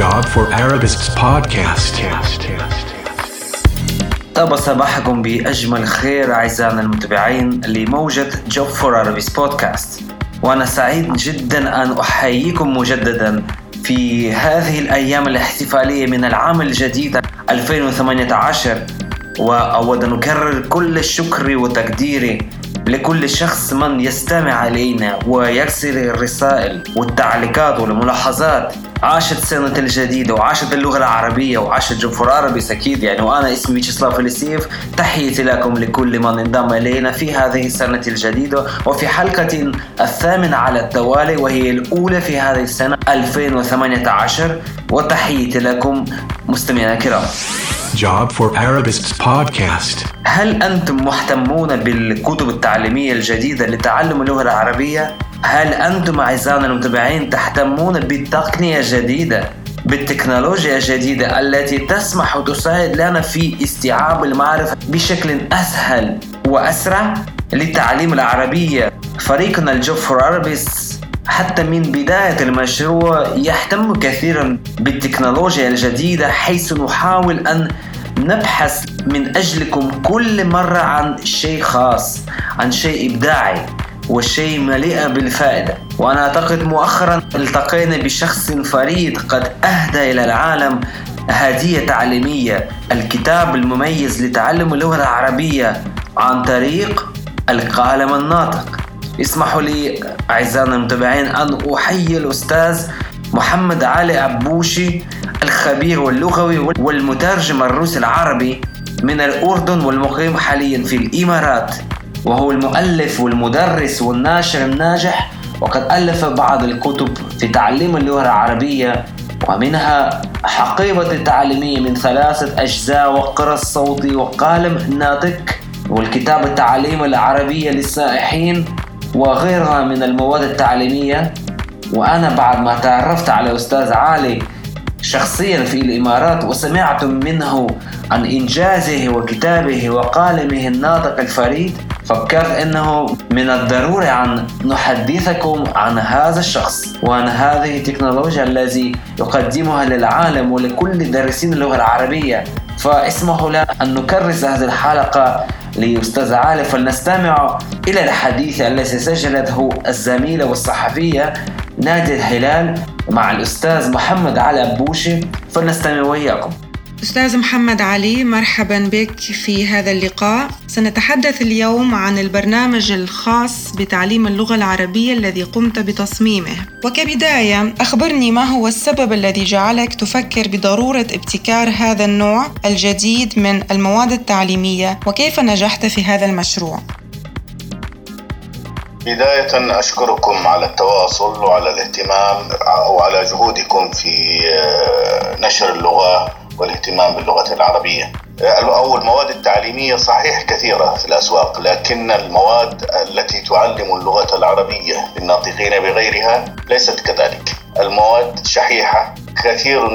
Job for Arabists podcast. طاب صباحكم بأجمل خير أعزائنا المتابعين لموجة جوب فور عربيس بودكاست وأنا سعيد جدا أن أحييكم مجددا في هذه الأيام الاحتفالية من العام الجديد 2018 وأود أن أكرر كل الشكر وتقديري لكل شخص من يستمع إلينا ويرسل الرسائل والتعليقات والملاحظات. عاشت سنة الجديدة وعاشت اللغة العربية وعاشت جمهور عربي أكيد يعني وأنا اسمي فيتشسلاف فلسيف تحياتي لكم لكل من انضم إلينا في هذه السنة الجديدة وفي حلقة الثامنة على التوالي وهي الأولى في هذه السنة 2018 وتحياتي لكم مستمعينا الكرام. Job for Arabists podcast. هل أنتم مهتمون بالكتب التعليمية الجديدة لتعلم اللغة العربية؟ هل أنتم أعزائنا المتابعين تهتمون بالتقنية الجديدة؟ بالتكنولوجيا الجديدة التي تسمح وتساعد لنا في استيعاب المعرفة بشكل أسهل وأسرع لتعليم العربية فريقنا الجوب فور عربيس حتى من بداية المشروع يهتم كثيرا بالتكنولوجيا الجديدة حيث نحاول أن نبحث من أجلكم كل مرة عن شيء خاص عن شيء إبداعي وشيء مليء بالفائدة. وأنا أعتقد مؤخرا التقينا بشخص فريد قد أهدى إلى العالم هدية تعليمية الكتاب المميز لتعلم اللغة العربية عن طريق القلم الناطق. اسمحوا لي أعزائنا المتابعين أن أحيي الأستاذ محمد علي عبوشي الخبير واللغوي والمترجم الروسي العربي من الأردن والمقيم حاليا في الإمارات وهو المؤلف والمدرس والناشر الناجح وقد ألف بعض الكتب في تعليم اللغة العربية ومنها حقيبة التعليمية من ثلاثة أجزاء وقرص صوتي وقالم ناطق والكتاب التعليم العربية للسائحين وغيرها من المواد التعليمية. وأنا بعد ما تعرفت على أستاذ علي شخصيا في الإمارات وسمعت منه عن إنجازه وكتابه وقالمه الناطق الفريد فكرت أنه من الضروري أن نحدثكم عن هذا الشخص وعن هذه التكنولوجيا التي يقدمها للعالم ولكل دارسين اللغة العربية. فاسمحوا لنا أن نكرس هذه الحلقة لأستاذ علي فلنستمع إلى الحديث الذي سجلته الزميلة والصحفية نادية الهلال مع الأستاذ محمد علي أبوشي فلنستمع وإياكم. أستاذ محمد علي مرحبا بك في هذا اللقاء. سنتحدث اليوم عن البرنامج الخاص بتعليم اللغة العربية الذي قمت بتصميمه. وكبداية أخبرني ما هو السبب الذي جعلك تفكر بضرورة ابتكار هذا النوع الجديد من المواد التعليمية وكيف نجحت في هذا المشروع؟ بداية أشكركم على التواصل وعلى الاهتمام وعلى جهودكم في آه، نشر اللغة. والاهتمام باللغة العربية. أو المواد التعليمية صحيح كثيرة في الأسواق لكن المواد التي تعلم اللغة العربية للناطقين بغيرها ليست كذلك. المواد شحيحة كثير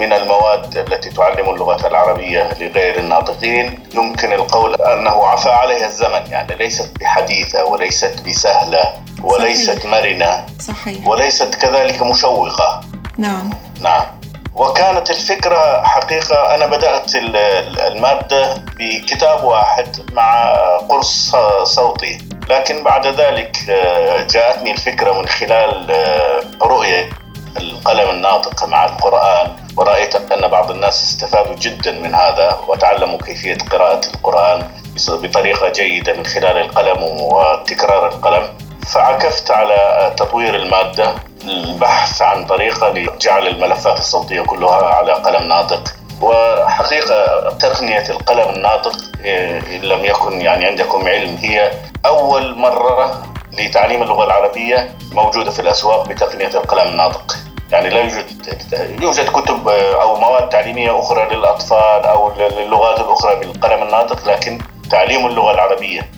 من المواد التي تعلم اللغة العربية لغير الناطقين. يمكن القول أنه عفى عليها الزمن يعني ليست بحديثة وليست بسهلة وليست صحيح. مرنة صحيح. وليست كذلك مشوقة. نعم. نعم. وكانت الفكرة حقيقة أنا بدأت المادة بكتاب واحد مع قرص صوتي. لكن بعد ذلك آه، جاءتني الفكرة من خلال آه، رؤية القلم الناطق مع القرآن. ورأيت أن بعض الناس استفادوا جدا من هذا وتعلموا كيفية قراءة القرآن بطريقة جيدة من خلال القلم وتكرار القلم. فعكفت على تطوير المادة. البحث عن طريقة لجعل الملفات الصوتية كلها على قلم ناطق. وحقيقة تقنية القلم الناطق إن لم يكن يعني عندكم علم هي أول مرة لتعليم اللغة العربية موجودة في الأسواق بتقنية القلم الناطق. يعني لا يوجد يوجد كتب أو مواد تعليمية أخرى للأطفال أو للغات الأخرى بالقلم الناطق لكن تعليم اللغة العربية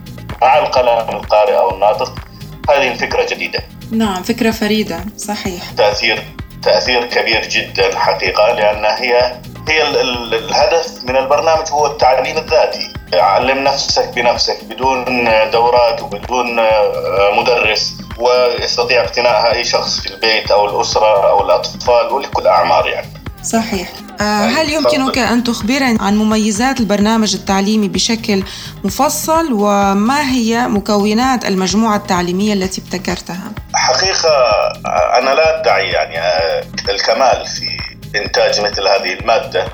مع القلم القارئ أو الناطق هذه الفكرة جديدة. نعم فكرة فريدة صحيح. تأثير تأثير كبير جدا حقيقة لأن هي هي الهدف من البرنامج هو التعليم الذاتي. علم نفسك بنفسك بدون دورات وبدون آه، مدرس ويستطيع اقتناءها اي شخص في البيت أو الأسرة أو الأطفال ولكل الأعمار يعني. صحيح. هل يمكنك أن تخبرني عن مميزات البرنامج التعليمي بشكل مفصل؟ وما هي مكونات المجموعة التعليمية التي ابتكرتها؟ حقيقة أنا لا أدعي يعني الكمال في إنتاج مثل هذه المادة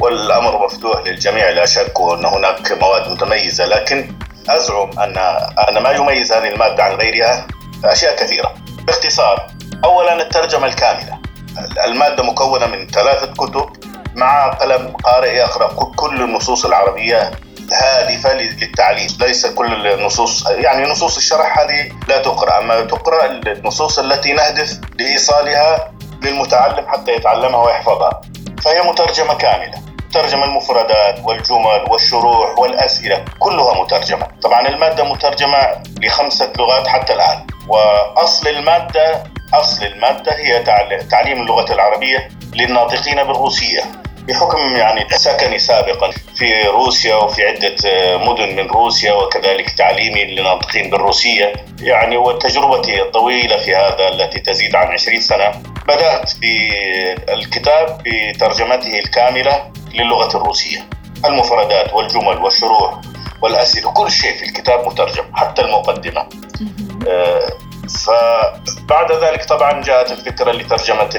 والأمر مفتوح للجميع لا شك أن هناك مواد متميزة لكن أزعم أن أن ما يميز هذه المادة عن غيرها أشياء كثيرة. باختصار أولا الترجمة الكاملة. المادة مكونة من ثلاثة كتب مع قلم قارئ يقرأ كل النصوص العربية هادفة للتعليم ليس كل النصوص يعني نصوص الشرح هذه لا تقرأ أما تقرأ النصوص التي نهدف لإيصالها للمتعلم حتى يتعلمها ويحفظها. فهي مترجمة كاملة ترجم المفردات والجمل والشروح والأسئلة كلها مترجمة. طبعا المادة مترجمة لخمسة لغات حتى الآن وأصل المادة أصل المادة هي تعليم اللغة العربية للناطقين بالروسية. بحكم يعني سكني سابقا في روسيا وفي عدة مدن من روسيا وكذلك تعليمي للناطقين بالروسية. يعني وتجربتي الطويلة في هذا التي تزيد عن 20 سنة بدأت بالكتاب بترجمته الكاملة للغة الروسية. المفردات والجمل والشروح والأسئلة كل شيء في الكتاب مترجم حتى المقدمة. فبعد ذلك طبعا جاءت الفكرة لترجمه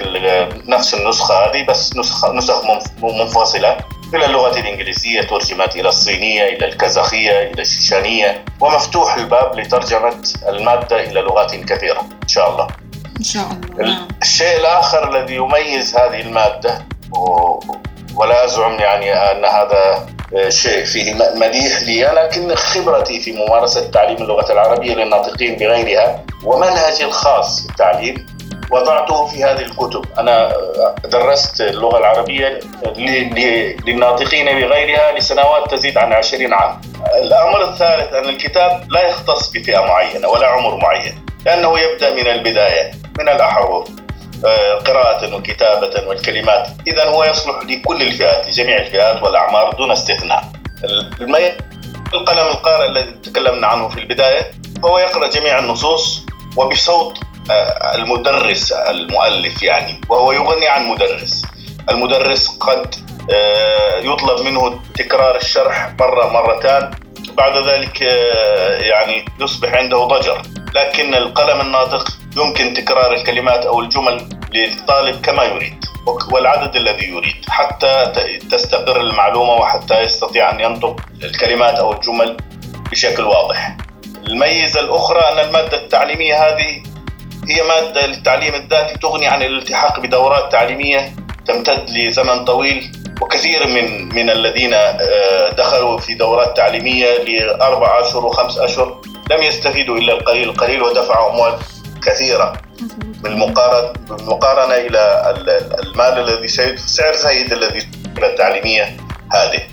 نفس النسخة هذه بس نسخه نسخ منفصلة إلى اللغة الإنجليزية ترجمت إلى الصينية إلى الكازاخية إلى الشيشانية ومفتوح الباب لترجمة المادة إلى لغات كثيرة إن شاء الله. إن شاء الله. الشيء الآخر الذي يميز هذه المادة ولا أزعم يعني أن هذا شيء فيه مديح لي لكن خبرتي في ممارسة تعليم اللغة العربية للناطقين بغيرها ومنهجي الخاص في التعليم وضعته في هذه الكتب. أنا درست اللغة العربية للناطقين بغيرها لسنوات تزيد عن عشرين عام. الأمر الثالث أن الكتاب لا يختص بفئة معينة ولا عمر معين لأنه يبدأ من البداية من الأحرف آه، قراءة وكتابة والكلمات. إذا هو يصلح لكل الفئات لجميع الفئات والأعمار دون استثناء. القلم القارئ الذي تكلمنا عنه في البداية هو يقرأ جميع النصوص وبصوت آه، المدرس المؤلف يعني وهو يغني عن مدرس. المدرس قد آه، يطلب منه تكرار الشرح مرة مرتان. بعد ذلك يعني يصبح عنده ضجر. لكن القلم الناطق يمكن تكرار الكلمات أو الجمل للطالب كما يريد والعدد الذي يريد حتى تستقر المعلومة وحتى يستطيع أن ينطق الكلمات أو الجمل بشكل واضح. الميزة الأخرى أن المادة التعليمية هذه هي مادة للتعليم الذاتي تغني عن الالتحاق بدورات تعليمية تمتد لزمن طويل وكثير من من الذين آه، دخلوا في دورات تعليمية لأربع أشهر وخمس أشهر لم يستفيدوا إلا القليل القليل ودفعوا أموال كثيرة. بالمقارنة إلى المال الذي سعر زايد الذي التعليمية هذه.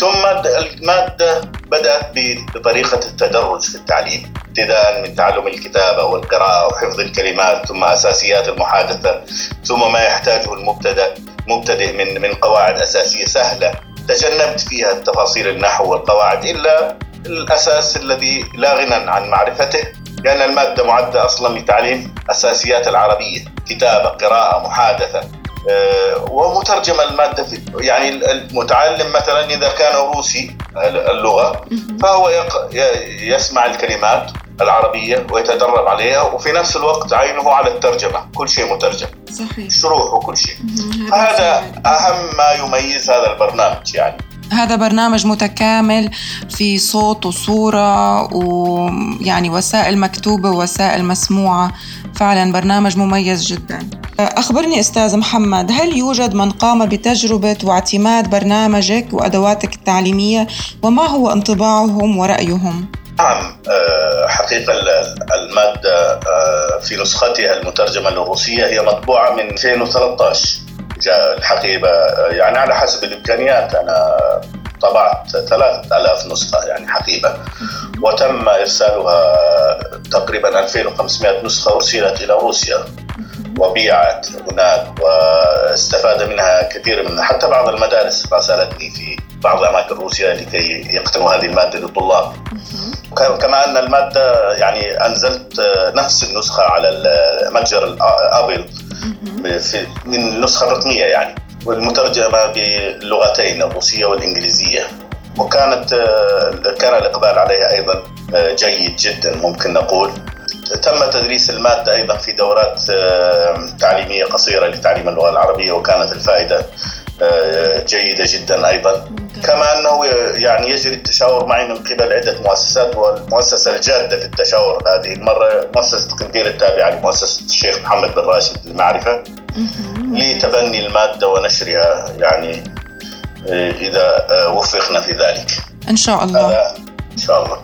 ثم المادة بدأت بطريقة التدرج في التعليم ابتداء من تعلم الكتابة والقراءة وحفظ الكلمات ثم أساسيات المحادثة ثم ما يحتاجه المبتدأ مبتدئ من من قواعد أساسية سهلة. تجنبت فيها التفاصيل النحو والقواعد إلا الأساس الذي لا غنى عن معرفته. لأن المادة معدة أصلا لتعليم أساسيات العربية كتابة قراءة محادثة. آه، ومترجمة المادة في يعني المتعلم مثلا إذا كان روسي اللغة فهو يسمع الكلمات العربية ويتدرب عليها وفي نفس الوقت عينه على الترجمة كل شيء مترجم. صحيح. شروح وكل شيء. هذا أهم ما يميز هذا البرنامج يعني. هذا برنامج متكامل في صوت وصورة ويعني وسائل مكتوبة ووسائل مسموعة. فعلا برنامج مميز جدا. أخبرني أستاذ محمد هل يوجد من قام بتجربة واعتماد برنامجك وأدواتك التعليمية؟ وما هو انطباعهم ورأيهم؟ نعم آه، حقيقة المادة آه، في نسختها المترجمة للروسية هي مطبوعة من 2013 جاء الحقيبة يعني على حسب الإمكانيات أنا طبعت ثلاثة ألاف نسخة يعني حقيبة وتم إرسالها تقريبا 2500 نسخة أرسلت إلى روسيا وبيعت هناك واستفاد منها كثير من حتى بعض المدارس راسلتني في بعض أماكن روسيا لكي يقتنوا هذه المادة للطلاب. كما أن المادة يعني أنزلت نفس النسخة على متجر الأبل من النسخه الرقميه يعني. والمترجمة باللغتين الروسية والإنجليزية. وكانت كان الإقبال عليها أيضا جيد جدا ممكن نقول. تم تدريس المادة أيضا في دورات تعليمية قصيرة لتعليم اللغة العربية وكانت الفائدة جيدة جدا أيضا. كما أنه يعني يجري التشاور معي من قبل عدة مؤسسات والمؤسسة الجادة في التشاور هذه المرة مؤسسة قنديل التابعة لمؤسسة الشيخ محمد بن راشد للمعرفة لتبني المادة ونشرها يعني إذا وفقنا في ذلك. إن شاء الله. إن شاء الله.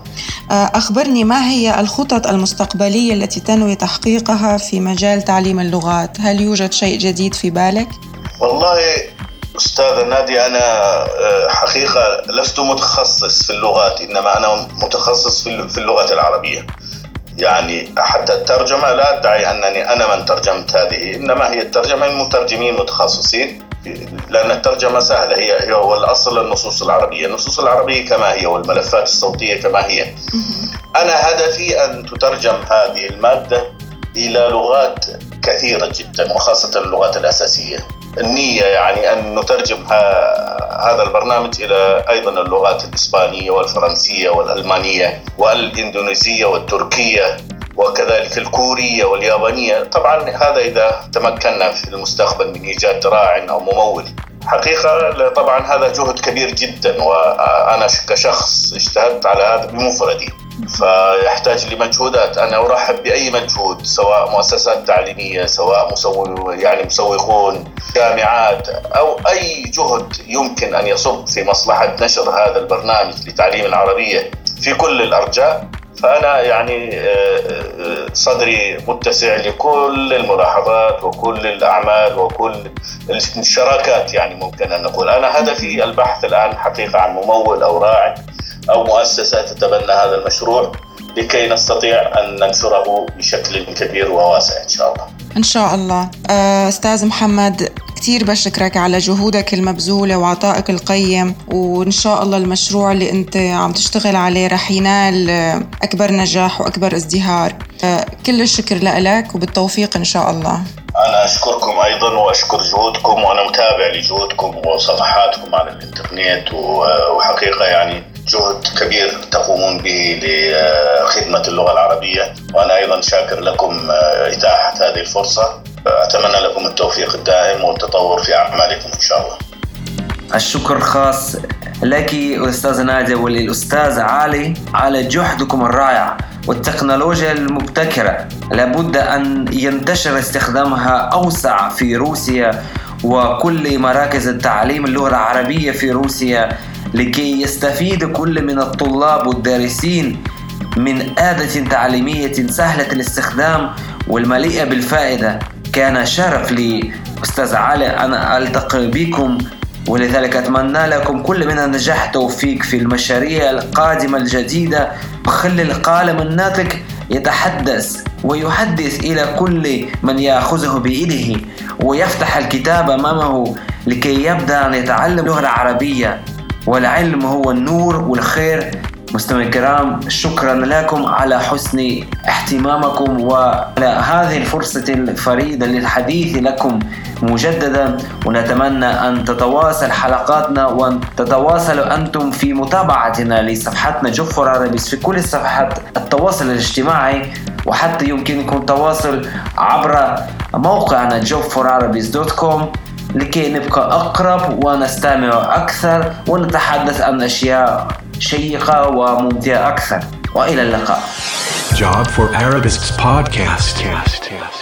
أخبرني ما هي الخطط المستقبلية التي تنوي تحقيقها في مجال تعليم اللغات؟ هل يوجد شيء جديد في بالك؟ والله أستاذة نادي أنا آه، حقيقة لست متخصص في اللغات إنما أنا متخصص في اللغة العربية. يعني حتى الترجمة لا أدعي أنني أنا من ترجمت هذه إنما هي الترجمة من مترجمين متخصصين. لأن الترجمة سهلة هي هو الأصل النصوص العربية. النصوص العربية كما هي والملفات الصوتية كما هي. أنا هدفي أن تترجم هذه المادة إلى لغات كثيرة جدا وخاصة اللغات الأساسية. النية يعني أن نترجم هذا البرنامج إلى أيضا اللغات الإسبانية والفرنسية والألمانية والإندونيسية والتركية وكذلك الكورية واليابانية. طبعا هذا إذا تمكنا في المستقبل من إيجاد راع أو ممول. حقيقة طبعا هذا جهد كبير جدا وأنا كشخص اجتهدت على هذا بمفردي. فيحتاج لمجهودات. أنا أرحب بأي مجهود سواء مؤسسات تعليمية سواء مسوي يعني مسوقون جامعات أو أي جهد يمكن أن يصب في مصلحة نشر هذا البرنامج لتعليم العربية في كل الأرجاء. فأنا يعني آه، آه، صدري متسع لكل الملاحظات وكل الأعمال وكل الشراكات يعني ممكن أن نقول. أنا هدفي البحث الآن حقيقة عن ممول أو راعي أو مؤسسة تتبنى هذا المشروع لكي نستطيع أن ننشره بشكل كبير وواسع إن شاء الله. إن شاء الله. آه، أستاذ محمد كثير بشكرك على جهودك المبذولة وعطائك القيم وإن شاء الله المشروع اللي أنت عم تشتغل عليه رح ينال أكبر نجاح وأكبر ازدهار. آه، كل الشكر لك وبالتوفيق إن شاء الله. أنا أشكركم أيضا وأشكر جهودكم وأنا متابع لجهودكم وصفحاتكم على الإنترنت وحقيقة يعني جهد كبير تقومون به لخدمة اللغة العربية. وأنا أيضا شاكر لكم إتاحة هذه الفرصة. أتمنى لكم التوفيق الدائم والتطور في أعمالكم إن شاء الله. الشكر خاص لك أستاذ نادية وللأستاذ علي على جهدكم الرائع والتكنولوجيا المبتكرة. لابد أن ينتشر استخدامها أوسع في روسيا وكل مراكز التعليم اللغة العربية في روسيا لكي يستفيد كل من الطلاب والدارسين من آلة تعليمية سهلة الاستخدام والمليئة بالفائدة. كان شرف لي. أستاذ علي أن ألتقي بكم ولذلك أتمنى لكم كل من النجاح توفيق في المشاريع القادمة الجديدة وخلي القالم الناطق يتحدث ويحدث إلى كل من يأخذه بإيده ويفتح الكتاب أمامه لكي يبدأ أن يتعلم اللغة العربية. والعلم هو النور والخير. مستمعي الكرام شكرا لكم على حسن اهتمامكم وعلى هذه الفرصة الفريدة للحديث لكم مجددا. ونتمنى أن تتواصل حلقاتنا وأن تتواصلوا أنتم في متابعتنا لصفحتنا جفر عربيس في كل صفحات التواصل الاجتماعي. وحتى يمكنكم التواصل عبر موقعنا jobforarabis.com لكي نبقى أقرب ونستمع أكثر ونتحدث عن أشياء شيقة وممتعة أكثر وإلى اللقاء Job for Arabists podcast.